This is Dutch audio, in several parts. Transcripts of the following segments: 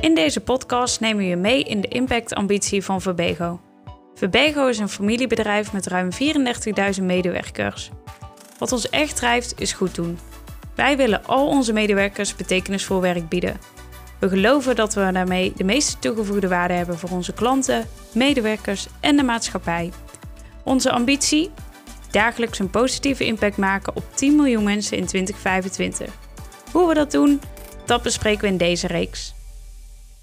In deze podcast nemen we je mee in de impactambitie van Verbego. Verbego is een familiebedrijf met ruim 34.000 medewerkers. Wat ons echt drijft is goed doen. Wij willen al onze medewerkers betekenisvol werk bieden. We geloven dat we daarmee de meeste toegevoegde waarde hebben voor onze klanten, medewerkers en de maatschappij. Onze ambitie? Dagelijks een positieve impact maken op 10 miljoen mensen in 2025. Hoe we dat doen, dat bespreken we in deze reeks.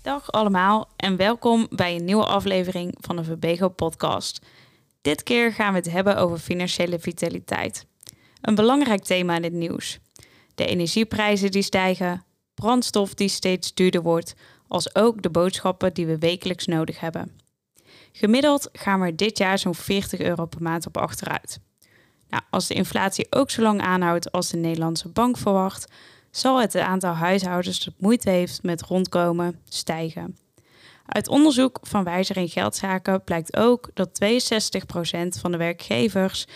Dag allemaal en welkom bij een nieuwe aflevering van de Verbego podcast. Dit keer gaan we het hebben over financiële vitaliteit. Een belangrijk thema in het nieuws. De energieprijzen die stijgen, brandstof die steeds duurder wordt, als ook de boodschappen die we wekelijks nodig hebben. Gemiddeld gaan we er dit jaar zo'n 40 euro per maand op achteruit. Nou, als de inflatie ook zo lang aanhoudt als de Nederlandse bank verwacht, zal het aantal huishoudens dat moeite heeft met rondkomen stijgen. Uit onderzoek van Wijzer in Geldzaken blijkt ook dat 62% van de werkgevers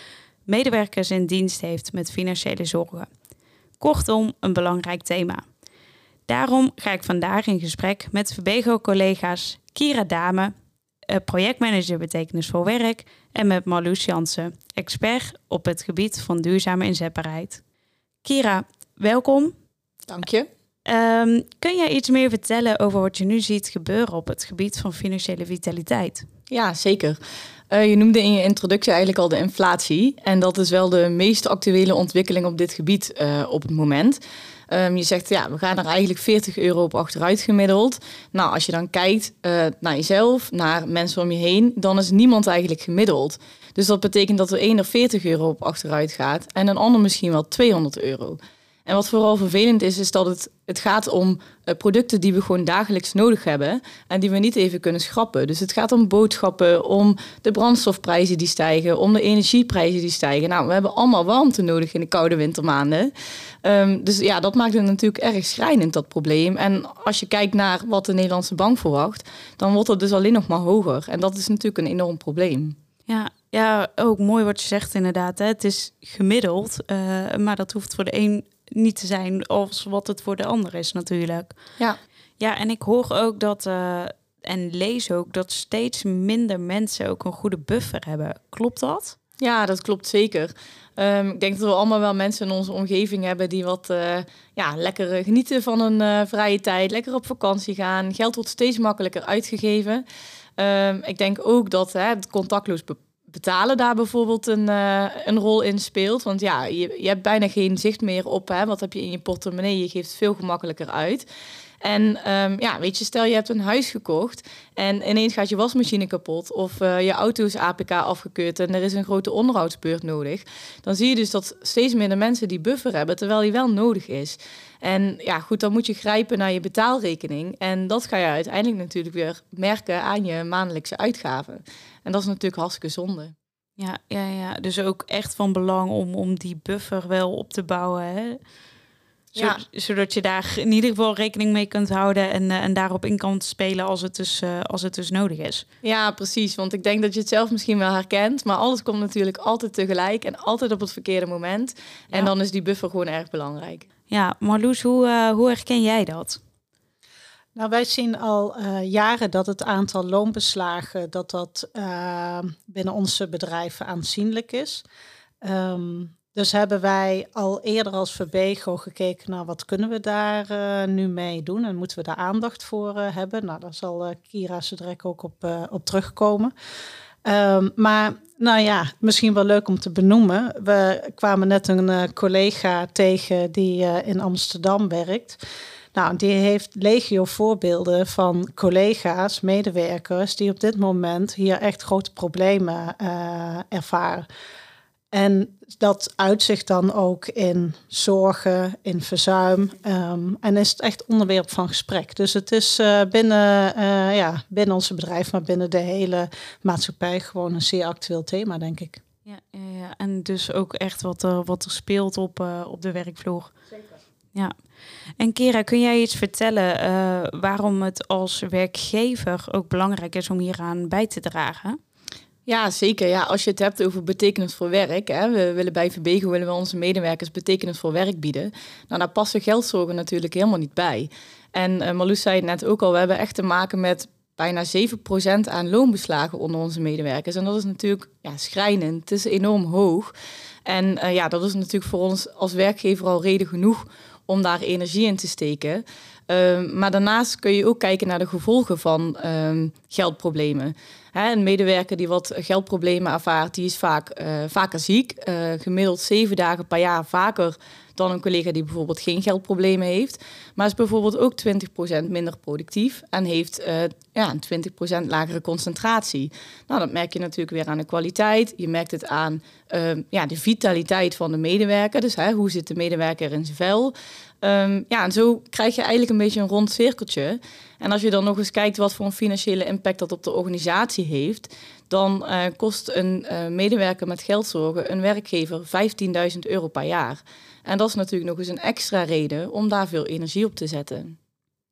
medewerkers in dienst heeft met financiële zorgen. Kortom, een belangrijk thema. Daarom ga ik vandaag in gesprek met Verbego-collega's Kira Dame, eh, projectmanager betekenisvol werk, en met Marloes Jansen, expert op het gebied van duurzame inzetbaarheid. Kira, welkom. Dank je. Um, kun jij iets meer vertellen over wat je nu ziet gebeuren op het gebied van financiële vitaliteit? Ja, zeker. Uh, je noemde in je introductie eigenlijk al de inflatie. En dat is wel de meest actuele ontwikkeling op dit gebied uh, op het moment. Um, je zegt, ja, we gaan er eigenlijk 40 euro op achteruit gemiddeld. Nou, als je dan kijkt uh, naar jezelf, naar mensen om je heen, dan is niemand eigenlijk gemiddeld. Dus dat betekent dat er één er 40 euro op achteruit gaat en een ander misschien wel 200 euro. En wat vooral vervelend is, is dat het, het gaat om uh, producten die we gewoon dagelijks nodig hebben en die we niet even kunnen schrappen. Dus het gaat om boodschappen, om de brandstofprijzen die stijgen, om de energieprijzen die stijgen. Nou, we hebben allemaal warmte nodig in de koude wintermaanden. Um, dus ja, dat maakt het natuurlijk erg schrijnend, dat probleem. En als je kijkt naar wat de Nederlandse bank verwacht, dan wordt het dus alleen nog maar hoger. En dat is natuurlijk een enorm probleem. Ja, ja ook mooi wat je zegt inderdaad. Hè. Het is gemiddeld, uh, maar dat hoeft voor de een niet te zijn als wat het voor de ander is natuurlijk. Ja, ja en ik hoor ook dat, uh, en lees ook, dat steeds minder mensen ook een goede buffer hebben. Klopt dat? Ja, dat klopt zeker. Um, ik denk dat we allemaal wel mensen in onze omgeving hebben die wat uh, ja, lekker genieten van een uh, vrije tijd, lekker op vakantie gaan. Geld wordt steeds makkelijker uitgegeven. Um, ik denk ook dat hè, het contactloos betalen daar bijvoorbeeld een, uh, een rol in speelt. Want ja, je, je hebt bijna geen zicht meer op hè, wat heb je in je portemonnee. Je geeft veel gemakkelijker uit. En um, ja, weet je, stel je hebt een huis gekocht en ineens gaat je wasmachine kapot of uh, je auto is APK afgekeurd en er is een grote onderhoudsbeurt nodig. Dan zie je dus dat steeds minder mensen die buffer hebben, terwijl die wel nodig is. En ja, goed, dan moet je grijpen naar je betaalrekening. En dat ga je uiteindelijk natuurlijk weer merken aan je maandelijkse uitgaven. En dat is natuurlijk hartstikke zonde. Ja, ja, ja. dus ook echt van belang om, om die buffer wel op te bouwen. Hè? Ja. Zodat je daar in ieder geval rekening mee kunt houden en, uh, en daarop in kan spelen als het, dus, uh, als het dus nodig is. Ja, precies. Want ik denk dat je het zelf misschien wel herkent, maar alles komt natuurlijk altijd tegelijk en altijd op het verkeerde moment. Ja. En dan is die buffer gewoon erg belangrijk. Ja, Marloes, hoe, uh, hoe herken jij dat? Nou, wij zien al uh, jaren dat het aantal loonbeslagen dat dat uh, binnen onze bedrijven aanzienlijk is. Um, dus hebben wij al eerder als Verbego gekeken naar wat kunnen we daar uh, nu mee doen en moeten we daar aandacht voor uh, hebben. Nou, daar zal uh, Kira direct ook op, op terugkomen. Um, maar nou ja, misschien wel leuk om te benoemen. We kwamen net een collega tegen die in Amsterdam werkt. Nou, die heeft legio voorbeelden van collega's, medewerkers, die op dit moment hier echt grote problemen ervaren. En dat uitzicht dan ook in zorgen, in verzuim. Um, en is het echt onderwerp van gesprek. Dus het is uh, binnen, uh, ja, binnen onze bedrijf, maar binnen de hele maatschappij gewoon een zeer actueel thema, denk ik. Ja, ja, ja. en dus ook echt wat er, wat er speelt op, uh, op de werkvloer. Zeker. Ja. En Kira, kun jij iets vertellen waarom het als werkgever ook belangrijk is om hieraan bij te dragen? Ja, zeker. Ja, als je het hebt over betekenisvol werk. Hè, we willen bij Verbego willen we onze medewerkers betekenisvol werk bieden. Nou, daar passen geldzorgen natuurlijk helemaal niet bij. En uh, Marloes zei het net ook al, we hebben echt te maken met bijna 7% aan loonbeslagen onder onze medewerkers. En dat is natuurlijk ja, schrijnend. Het is enorm hoog. En uh, ja, dat is natuurlijk voor ons als werkgever al reden genoeg om daar energie in te steken. Uh, maar daarnaast kun je ook kijken naar de gevolgen van uh, geldproblemen. Een medewerker die wat geldproblemen ervaart, die is vaak uh, vaker ziek. Uh, gemiddeld zeven dagen per jaar vaker dan een collega die bijvoorbeeld geen geldproblemen heeft. Maar is bijvoorbeeld ook 20% minder productief en heeft uh, ja, een 20% lagere concentratie. Nou, dat merk je natuurlijk weer aan de kwaliteit. Je merkt het aan uh, ja, de vitaliteit van de medewerker. Dus hè, hoe zit de medewerker in zijn vel? Um, ja, en zo krijg je eigenlijk een beetje een rond cirkeltje. En als je dan nog eens kijkt wat voor een financiële impact dat op de organisatie heeft, dan uh, kost een uh, medewerker met geldzorgen een werkgever 15.000 euro per jaar. En dat is natuurlijk nog eens een extra reden om daar veel energie op te zetten.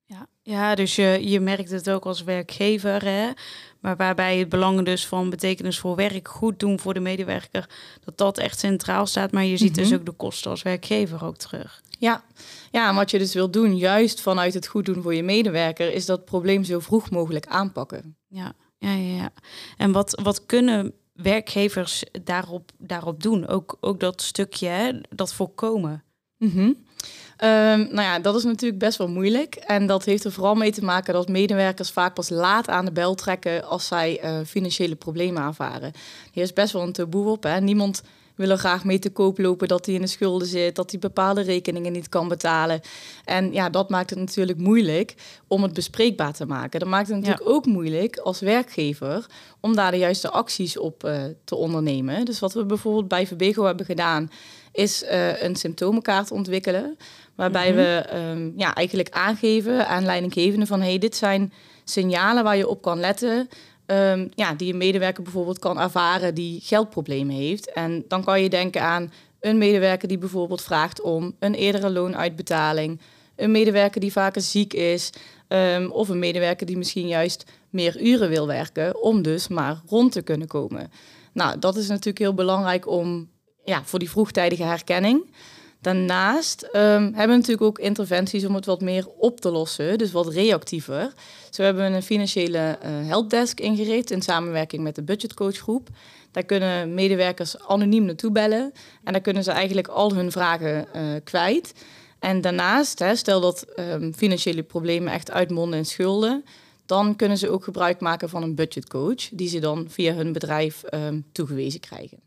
Ja, ja dus je, je merkt het ook als werkgever, hè? maar waarbij het belang dus van betekenisvol werk goed doen voor de medewerker, dat dat echt centraal staat. Maar je ziet mm -hmm. dus ook de kosten als werkgever ook terug. Ja. ja, en wat je dus wil doen, juist vanuit het goed doen voor je medewerker, is dat probleem zo vroeg mogelijk aanpakken. Ja, ja, ja. ja. En wat, wat kunnen werkgevers daarop, daarop doen? Ook, ook dat stukje, hè, dat voorkomen. Mm -hmm. Um, nou ja, dat is natuurlijk best wel moeilijk. En dat heeft er vooral mee te maken dat medewerkers vaak pas laat aan de bel trekken als zij uh, financiële problemen ervaren. Hier is best wel een taboe op. Hè? Niemand wil er graag mee te koop lopen dat hij in de schulden zit, dat hij bepaalde rekeningen niet kan betalen. En ja, dat maakt het natuurlijk moeilijk om het bespreekbaar te maken. Dat maakt het natuurlijk ja. ook moeilijk als werkgever om daar de juiste acties op uh, te ondernemen. Dus wat we bijvoorbeeld bij Verbego hebben gedaan, is uh, een symptomenkaart ontwikkelen. Waarbij mm -hmm. we um, ja, eigenlijk aangeven aan leidinggevenden van hey, dit zijn signalen waar je op kan letten. Um, ja, die een medewerker bijvoorbeeld kan ervaren die geldproblemen heeft. En dan kan je denken aan een medewerker die bijvoorbeeld vraagt om een eerdere loonuitbetaling. Een medewerker die vaker ziek is. Um, of een medewerker die misschien juist meer uren wil werken om dus maar rond te kunnen komen. Nou, dat is natuurlijk heel belangrijk om ja, voor die vroegtijdige herkenning. Daarnaast um, hebben we natuurlijk ook interventies om het wat meer op te lossen, dus wat reactiever. Zo hebben we een financiële uh, helpdesk ingericht in samenwerking met de budgetcoachgroep. Daar kunnen medewerkers anoniem naartoe bellen en daar kunnen ze eigenlijk al hun vragen uh, kwijt. En daarnaast, hè, stel dat um, financiële problemen echt uitmonden in schulden, dan kunnen ze ook gebruik maken van een budgetcoach, die ze dan via hun bedrijf um, toegewezen krijgen.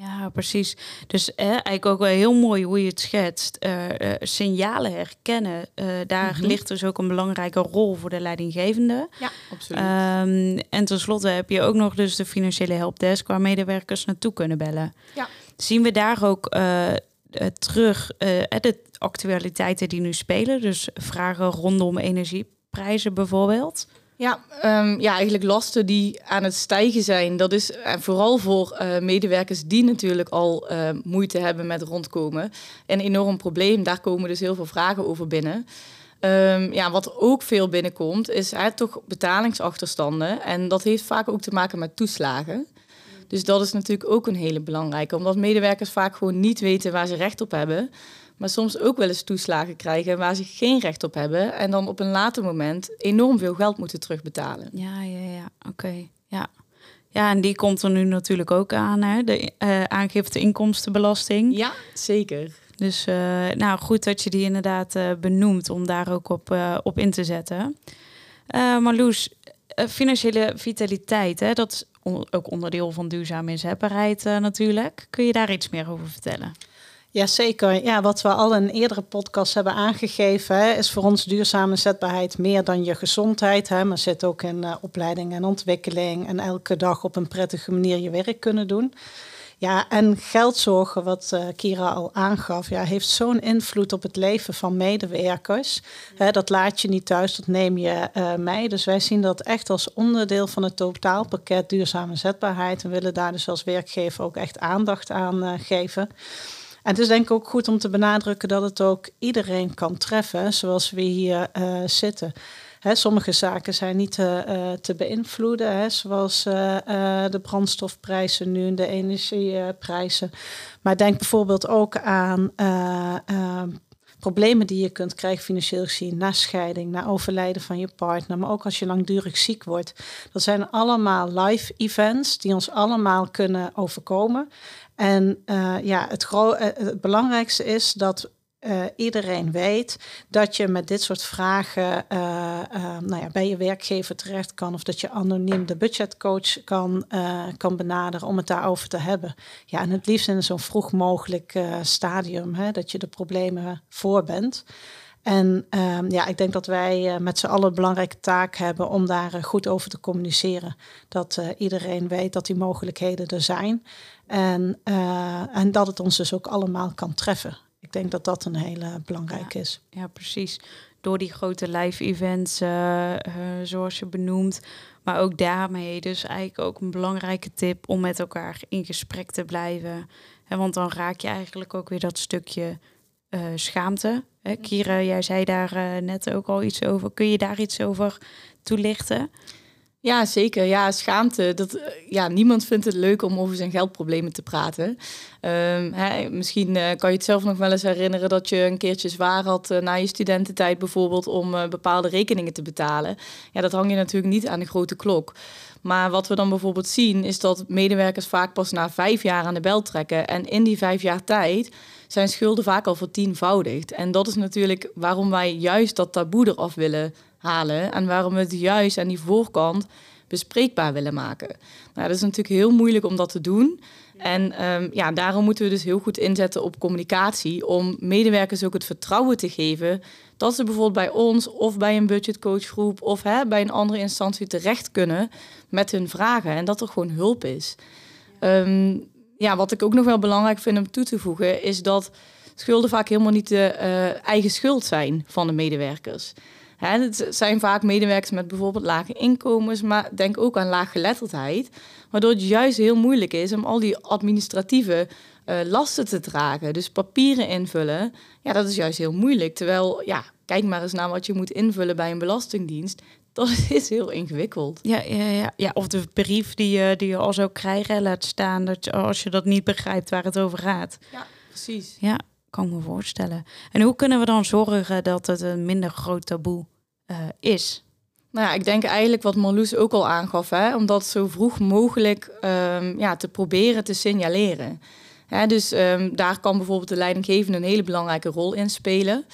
Ja, precies. Dus eh, eigenlijk ook wel heel mooi hoe je het schetst. Uh, uh, signalen herkennen, uh, daar mm -hmm. ligt dus ook een belangrijke rol voor de leidinggevende. Ja, absoluut. Um, en tenslotte heb je ook nog dus de financiële helpdesk waar medewerkers naartoe kunnen bellen. Ja. Zien we daar ook terug de actualiteiten die nu spelen? Dus vragen rondom energieprijzen bijvoorbeeld? Ja, um, ja, eigenlijk lasten die aan het stijgen zijn. Dat is en vooral voor uh, medewerkers die natuurlijk al uh, moeite hebben met rondkomen. Een enorm probleem. Daar komen dus heel veel vragen over binnen. Um, ja, wat ook veel binnenkomt, is hè, toch betalingsachterstanden. En dat heeft vaak ook te maken met toeslagen. Dus dat is natuurlijk ook een hele belangrijke. Omdat medewerkers vaak gewoon niet weten waar ze recht op hebben maar soms ook wel eens toeslagen krijgen waar ze geen recht op hebben en dan op een later moment enorm veel geld moeten terugbetalen. Ja, ja, ja, oké. Okay. Ja. ja, en die komt er nu natuurlijk ook aan, hè? de uh, aangifte inkomstenbelasting. Ja, zeker. Dus uh, nou, goed dat je die inderdaad uh, benoemt om daar ook op, op in te zetten. Marloes, financiële vitaliteit, hè? dat is on ook onderdeel van duurzame inzetbaarheid natuurlijk. Kun je daar iets meer over vertellen? Jazeker. Ja, wat we al in eerdere podcasts hebben aangegeven, hè, is voor ons duurzame zetbaarheid meer dan je gezondheid. Hè, maar zit ook in uh, opleiding en ontwikkeling en elke dag op een prettige manier je werk kunnen doen. Ja, en geldzorgen, wat uh, Kira al aangaf, ja, heeft zo'n invloed op het leven van medewerkers. Dat laat je niet thuis, dat neem je uh, mee. Dus wij zien dat echt als onderdeel van het totaalpakket duurzame zetbaarheid. En willen daar dus als werkgever ook echt aandacht aan geven. En het is denk ik ook goed om te benadrukken dat het ook iedereen kan treffen, zoals we hier uh, zitten. Hè, sommige zaken zijn niet te, uh, te beïnvloeden, zoals de brandstofprijzen nu en de energieprijzen. Maar denk bijvoorbeeld ook aan problemen die je kunt krijgen financieel gezien, na scheiding, na overlijden van je partner, maar ook als je langdurig ziek wordt. Dat zijn allemaal live events die ons allemaal kunnen overkomen. En uh, ja, het, het belangrijkste is dat uh, iedereen weet dat je met dit soort vragen uh, uh, nou ja, bij je werkgever terecht kan of dat je anoniem de budgetcoach kan, kan benaderen om het daarover te hebben. Ja, en het liefst in zo'n vroeg mogelijk stadium, hè, dat je de problemen voor bent. En ehm, ja, ik denk dat wij met z'n allen een belangrijke taak hebben om daar goed over te communiceren. Dat iedereen weet dat die mogelijkheden er zijn. En, en dat het ons dus ook allemaal kan treffen ik denk dat dat een hele belangrijke is. Ja, precies. Door die grote live events, uh, zoals je benoemt. Maar ook daarmee dus eigenlijk ook een belangrijke tip om met elkaar in gesprek te blijven. En want dan raak je eigenlijk ook weer dat stukje uh, schaamte. Hè? Kira, jij zei daar net ook al iets over. Kun je daar iets over toelichten? Ja, zeker. Ja, schaamte. Dat, eh, ja, niemand vindt het leuk om over zijn geldproblemen te praten. Um, hè, misschien uh, kan je het zelf nog wel eens herinneren dat je een keertje zwaar had uh, na je studententijd bijvoorbeeld om bepaalde rekeningen te betalen. Ja, dat hang je natuurlijk niet aan de grote klok. Maar wat we dan bijvoorbeeld zien is dat medewerkers vaak pas na vijf jaar aan de bel trekken. En in die vijf jaar tijd zijn schulden vaak al vertienvoudigd. En dat is natuurlijk waarom wij juist dat taboe eraf willen halen. En waarom we het juist aan die voorkant bespreekbaar willen maken. Nou, dat is natuurlijk heel moeilijk om dat te doen. En um, ja, daarom moeten we dus heel goed inzetten op communicatie. Om medewerkers ook het vertrouwen te geven dat ze bijvoorbeeld bij ons of bij een budgetcoachgroep of hè, bij een andere instantie terecht kunnen met hun vragen. En dat er gewoon hulp is. Um, ja, wat ik ook nog wel belangrijk vind om toe te voegen, is dat schulden vaak helemaal niet de uh, eigen schuld zijn van de medewerkers. Hè, het zijn vaak medewerkers met bijvoorbeeld lage inkomens, maar denk ook aan laaggeletterdheid. Waardoor het juist heel moeilijk is om al die administratieve uh, lasten te dragen. Dus papieren invullen, ja, dat is juist heel moeilijk. Terwijl, ja, kijk maar eens naar wat je moet invullen bij een belastingdienst. Dat is heel ingewikkeld. Ja, ja, ja. ja of de brief die je, die je al zou krijgen, laat staan dat je, als je dat niet begrijpt waar het over gaat. Ja, precies. Ja, kan me voorstellen. En hoe kunnen we dan zorgen dat het een minder groot taboe uh, is? Nou ja, ik denk eigenlijk wat Marloes ook al aangaf, hè, om dat zo vroeg mogelijk um, ja, te proberen te signaleren. Hè, dus um, daar kan bijvoorbeeld de leidinggevende een hele belangrijke rol in spelen.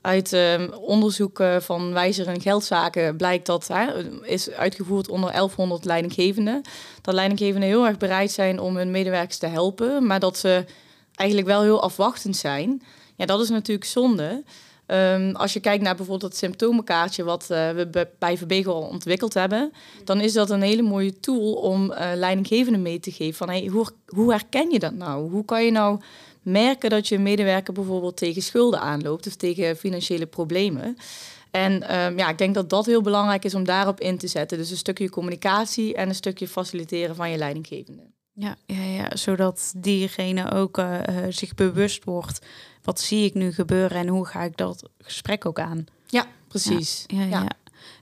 Uit um, onderzoek van Wijzer en Geldzaken blijkt dat, hè, is uitgevoerd onder 1100 leidinggevenden, dat leidinggevenden heel erg bereid zijn om hun medewerkers te helpen, maar dat ze eigenlijk wel heel afwachtend zijn. Ja, dat is natuurlijk zonde. Um, als je kijkt naar bijvoorbeeld het symptomenkaartje wat uh, we bij Verbego al ontwikkeld hebben, dan is dat een hele mooie tool om uh, leidinggevenden mee te geven van hey, hoe, hoe herken je dat nou? Hoe kan je nou merken dat je medewerker bijvoorbeeld tegen schulden aanloopt of tegen financiële problemen? En um, ja, ik denk dat dat heel belangrijk is om daarop in te zetten. Dus een stukje communicatie en een stukje faciliteren van je leidinggevende. Ja, ja, ja zodat diegene ook uh, zich bewust wordt. Wat zie ik nu gebeuren en hoe ga ik dat gesprek ook aan? Ja, precies. Ja, ja, ja.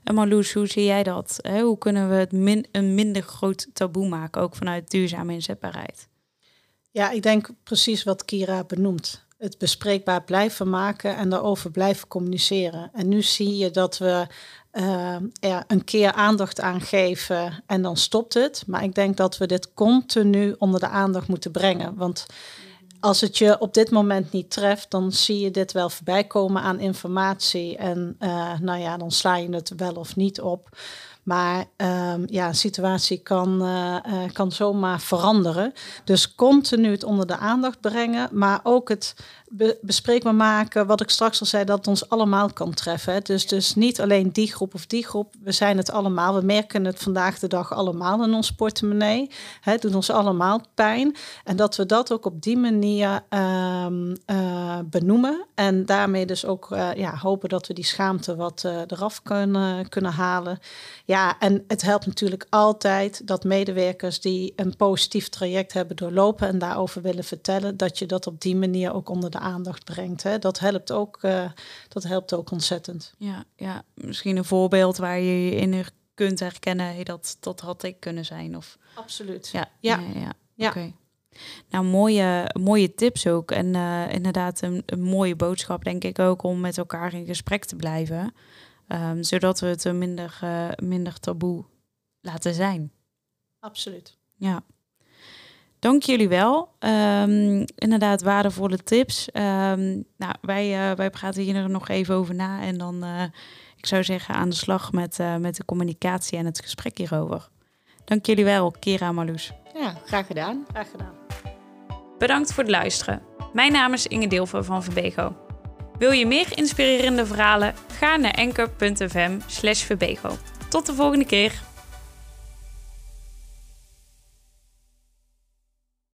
En Marloes, hoe zie jij dat? Hè? Hoe kunnen we het min, een minder groot taboe maken, ook vanuit duurzame inzetbaarheid? Ja, ik denk precies wat Kira benoemt. Het bespreekbaar blijven maken en daarover blijven communiceren. En nu zie je dat we uh, er een keer aandacht aan geven en dan stopt het. Maar ik denk dat we dit continu onder de aandacht moeten brengen. Want als het je op dit moment niet treft, dan zie je dit wel voorbij komen aan informatie. En uh, nou ja, dan sla je het wel of niet op. Maar um, ja, een situatie kan, uh, uh, kan zomaar veranderen. Dus continu het onder de aandacht brengen, maar ook het be bespreekbaar maken, wat ik straks al zei, dat ons allemaal kan treffen. Dus, dus niet alleen die groep of die groep, we zijn het allemaal. We merken het vandaag de dag allemaal in ons portemonnee. Het doet ons allemaal pijn. En dat we dat ook op die manier um, uh, benoemen. En daarmee dus ook ja, hopen dat we die schaamte wat eraf kunnen, kunnen halen. En het helpt natuurlijk altijd dat medewerkers die een positief traject hebben doorlopen en daarover willen vertellen, dat je dat op die manier ook onder de aandacht brengt. Hè. Dat, helpt ook, uh, dat helpt ook ontzettend. Ja, ja, misschien een voorbeeld waar je je in kunt herkennen, hey, dat, dat had ik kunnen zijn. Of... Absoluut. Ja, ja. ja, ja. ja. Okay. Nou, mooie, mooie tips ook. En uh, inderdaad een, een, mooie boodschap, denk ik ook, om met elkaar in gesprek te blijven. Um, zodat we het minder, uh, minder taboe laten zijn. Absoluut. Ja. Dank jullie wel. Um, inderdaad, waardevolle tips. Um, nou, wij, uh, wij praten hier nog even over na. En dan, uh, ik zou zeggen, aan de slag met, uh, met de communicatie en het gesprek hierover. Dank jullie wel, Kira en Marloes. Ja, graag gedaan. Graag gedaan. Bedankt voor het luisteren. Mijn naam is Inge Deelve van Verbego. Wil je meer inspirerende verhalen? Ga naar anchor.fm slash Verbego. Tot de volgende keer.